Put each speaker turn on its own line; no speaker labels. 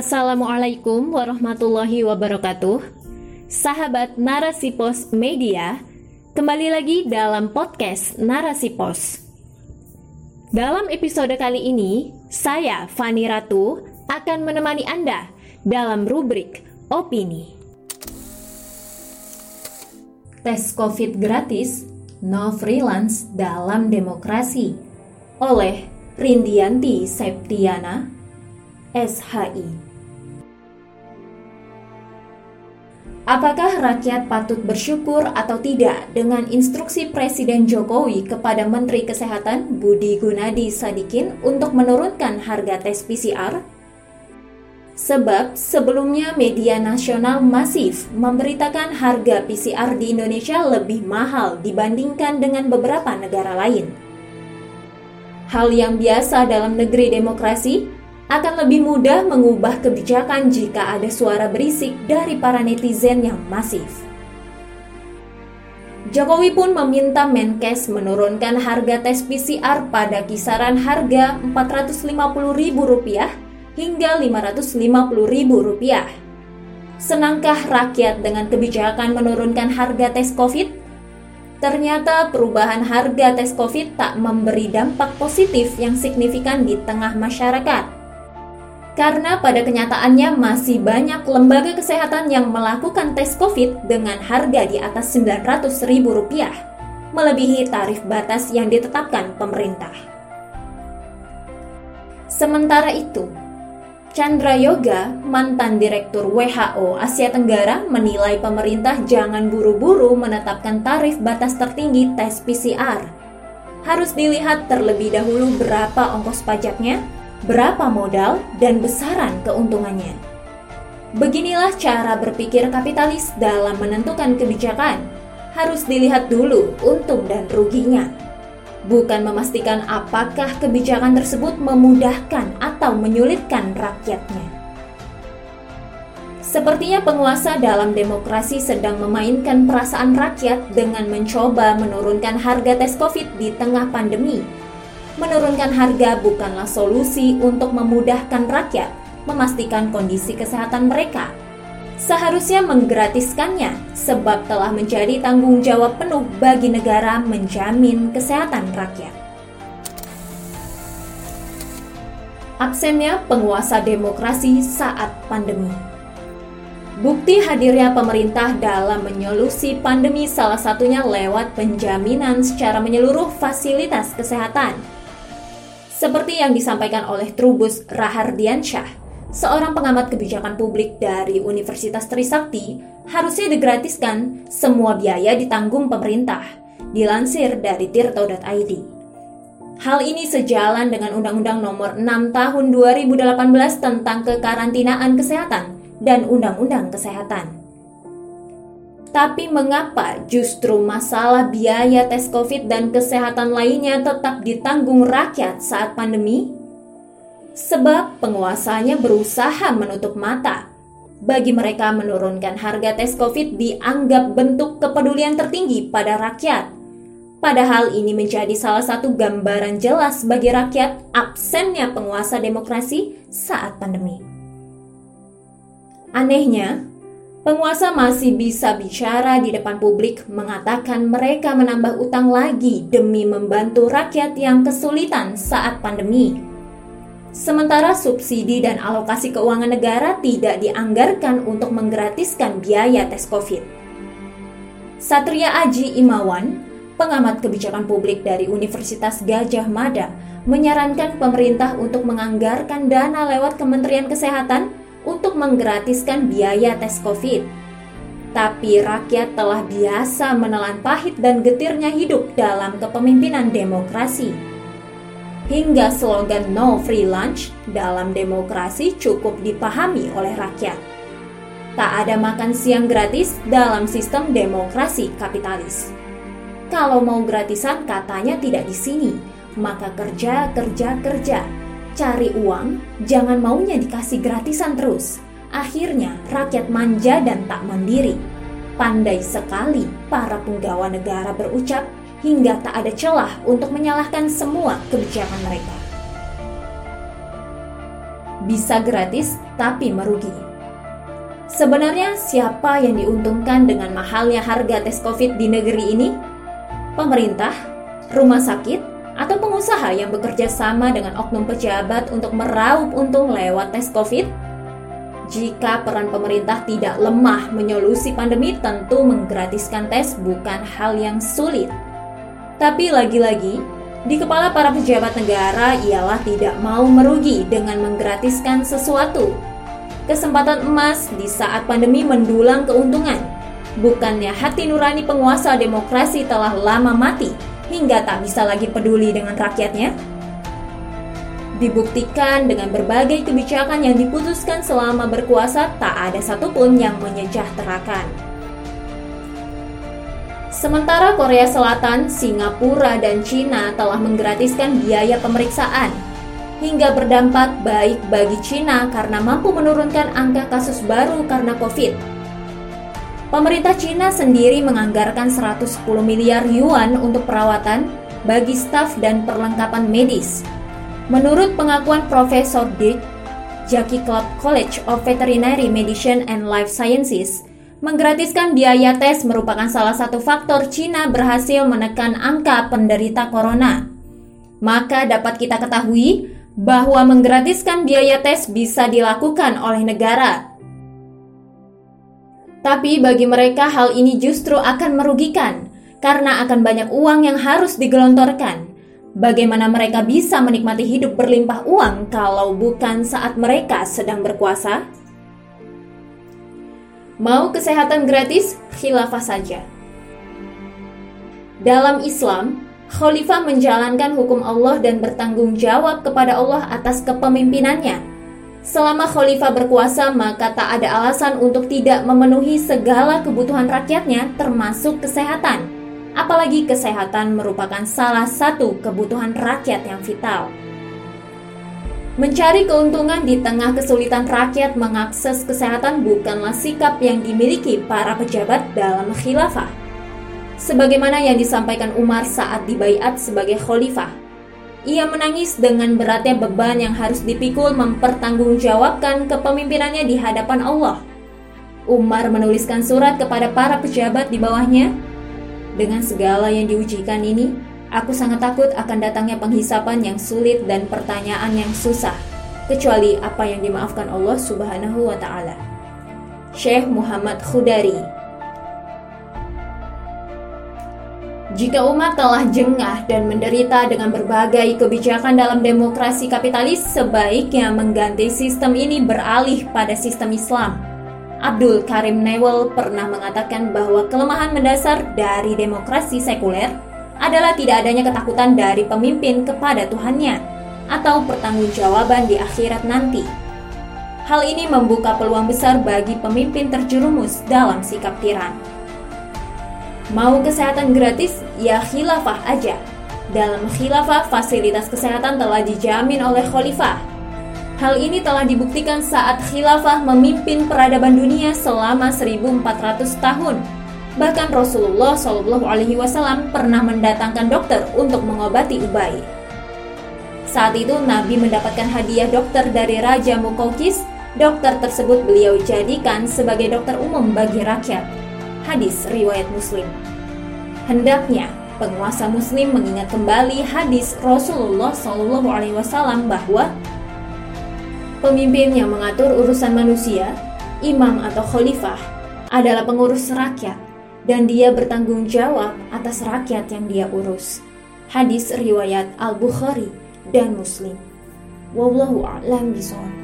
Assalamualaikum warahmatullahi wabarakatuh. Sahabat Narasi Pos Media, kembali lagi dalam podcast Narasi Pos. Dalam episode kali ini, saya Fani Ratu akan menemani Anda dalam rubrik opini. Tes COVID gratis, no freelance dalam demokrasi oleh Rindianti Septiana SHI. Apakah rakyat patut bersyukur atau tidak dengan instruksi Presiden Jokowi kepada Menteri Kesehatan Budi Gunadi Sadikin untuk menurunkan harga tes PCR? Sebab sebelumnya media nasional masif memberitakan harga PCR di Indonesia lebih mahal dibandingkan dengan beberapa negara lain. Hal yang biasa dalam negeri demokrasi akan lebih mudah mengubah kebijakan jika ada suara berisik dari para netizen yang masif. Jokowi pun meminta Menkes menurunkan harga tes PCR pada kisaran harga Rp450.000 hingga Rp550.000. Senangkah rakyat dengan kebijakan menurunkan harga tes COVID? Ternyata perubahan harga tes COVID tak memberi dampak positif yang signifikan di tengah masyarakat karena pada kenyataannya masih banyak lembaga kesehatan yang melakukan tes COVID dengan harga di atas Rp900.000, melebihi tarif batas yang ditetapkan pemerintah. Sementara itu, Chandra Yoga, mantan Direktur WHO Asia Tenggara, menilai pemerintah jangan buru-buru menetapkan tarif batas tertinggi tes PCR. Harus dilihat terlebih dahulu berapa ongkos pajaknya, berapa modal, dan besaran keuntungannya. Beginilah cara berpikir kapitalis dalam menentukan kebijakan. Harus dilihat dulu untung dan ruginya. Bukan memastikan apakah kebijakan tersebut memudahkan atau menyulitkan rakyatnya. Sepertinya penguasa dalam demokrasi sedang memainkan perasaan rakyat dengan mencoba menurunkan harga tes COVID di tengah pandemi menurunkan harga bukanlah solusi untuk memudahkan rakyat memastikan kondisi kesehatan mereka. Seharusnya menggratiskannya sebab telah menjadi tanggung jawab penuh bagi negara menjamin kesehatan rakyat. Absennya penguasa demokrasi saat pandemi. Bukti hadirnya pemerintah dalam menyolusi pandemi salah satunya lewat penjaminan secara menyeluruh fasilitas kesehatan seperti yang disampaikan oleh Trubus Rahardiansyah, seorang pengamat kebijakan publik dari Universitas Trisakti, harusnya digratiskan, semua biaya ditanggung pemerintah, dilansir dari tirto.id. Hal ini sejalan dengan Undang-Undang Nomor 6 Tahun 2018 tentang kekarantinaan kesehatan dan Undang-Undang Kesehatan. Tapi mengapa justru masalah biaya tes COVID dan kesehatan lainnya tetap ditanggung rakyat saat pandemi? Sebab penguasanya berusaha menutup mata. Bagi mereka menurunkan harga tes COVID dianggap bentuk kepedulian tertinggi pada rakyat. Padahal ini menjadi salah satu gambaran jelas bagi rakyat absennya penguasa demokrasi saat pandemi. Anehnya, Penguasa masih bisa bicara di depan publik mengatakan mereka menambah utang lagi demi membantu rakyat yang kesulitan saat pandemi. Sementara subsidi dan alokasi keuangan negara tidak dianggarkan untuk menggratiskan biaya tes COVID. Satria Aji Imawan, pengamat kebijakan publik dari Universitas Gajah Mada, menyarankan pemerintah untuk menganggarkan dana lewat Kementerian Kesehatan untuk menggratiskan biaya tes COVID. Tapi rakyat telah biasa menelan pahit dan getirnya hidup dalam kepemimpinan demokrasi. Hingga slogan no free lunch dalam demokrasi cukup dipahami oleh rakyat. Tak ada makan siang gratis dalam sistem demokrasi kapitalis. Kalau mau gratisan katanya tidak di sini, maka kerja, kerja, kerja cari uang, jangan maunya dikasih gratisan terus. Akhirnya rakyat manja dan tak mandiri. Pandai sekali para penggawa negara berucap hingga tak ada celah untuk menyalahkan semua kebijakan mereka. bisa gratis tapi merugi. Sebenarnya siapa yang diuntungkan dengan mahalnya harga tes COVID di negeri ini? Pemerintah, rumah sakit, atau pengusaha yang bekerja sama dengan oknum pejabat untuk meraup untung lewat tes COVID? Jika peran pemerintah tidak lemah menyolusi pandemi, tentu menggratiskan tes bukan hal yang sulit. Tapi lagi-lagi, di kepala para pejabat negara ialah tidak mau merugi dengan menggratiskan sesuatu. Kesempatan emas di saat pandemi mendulang keuntungan. Bukannya hati nurani penguasa demokrasi telah lama mati hingga tak bisa lagi peduli dengan rakyatnya? Dibuktikan dengan berbagai kebijakan yang diputuskan selama berkuasa, tak ada satupun yang menyejahterakan. Sementara Korea Selatan, Singapura, dan Cina telah menggratiskan biaya pemeriksaan hingga berdampak baik bagi Cina karena mampu menurunkan angka kasus baru karena COVID. Pemerintah Cina sendiri menganggarkan 110 miliar yuan untuk perawatan bagi staf dan perlengkapan medis. Menurut pengakuan Profesor Dick, Jackie Club College of Veterinary Medicine and Life Sciences, Menggratiskan biaya tes merupakan salah satu faktor Cina berhasil menekan angka penderita corona. Maka dapat kita ketahui bahwa menggratiskan biaya tes bisa dilakukan oleh negara. Tapi bagi mereka hal ini justru akan merugikan karena akan banyak uang yang harus digelontorkan. Bagaimana mereka bisa menikmati hidup berlimpah uang kalau bukan saat mereka sedang berkuasa? Mau kesehatan gratis? Khilafah saja. Dalam Islam, khalifah menjalankan hukum Allah dan bertanggung jawab kepada Allah atas kepemimpinannya. Selama khalifah berkuasa, maka tak ada alasan untuk tidak memenuhi segala kebutuhan rakyatnya, termasuk kesehatan. Apalagi kesehatan merupakan salah satu kebutuhan rakyat yang vital. Mencari keuntungan di tengah kesulitan rakyat mengakses kesehatan bukanlah sikap yang dimiliki para pejabat dalam khilafah. Sebagaimana yang disampaikan Umar saat dibaiat sebagai khalifah. Ia menangis dengan beratnya beban yang harus dipikul mempertanggungjawabkan kepemimpinannya di hadapan Allah. Umar menuliskan surat kepada para pejabat di bawahnya. Dengan segala yang diujikan ini, Aku sangat takut akan datangnya penghisapan yang sulit dan pertanyaan yang susah, kecuali apa yang dimaafkan Allah Subhanahu wa Ta'ala. Syekh Muhammad Khudari Jika umat telah jengah dan menderita dengan berbagai kebijakan dalam demokrasi kapitalis, sebaiknya mengganti sistem ini beralih pada sistem Islam. Abdul Karim Newell pernah mengatakan bahwa kelemahan mendasar dari demokrasi sekuler adalah tidak adanya ketakutan dari pemimpin kepada Tuhannya atau pertanggungjawaban di akhirat nanti. Hal ini membuka peluang besar bagi pemimpin terjerumus dalam sikap tiran. Mau kesehatan gratis? Ya khilafah aja. Dalam khilafah, fasilitas kesehatan telah dijamin oleh khalifah. Hal ini telah dibuktikan saat khilafah memimpin peradaban dunia selama 1400 tahun Bahkan Rasulullah Shallallahu Alaihi Wasallam pernah mendatangkan dokter untuk mengobati Ubay. Saat itu Nabi mendapatkan hadiah dokter dari Raja Mukaukis. Dokter tersebut beliau jadikan sebagai dokter umum bagi rakyat. Hadis riwayat Muslim. Hendaknya penguasa Muslim mengingat kembali hadis Rasulullah Wasallam bahwa pemimpin yang mengatur urusan manusia, imam atau khalifah, adalah pengurus rakyat dan dia bertanggung jawab atas rakyat yang dia urus. Hadis riwayat Al-Bukhari dan Muslim. Wallahu a'lam bishawab.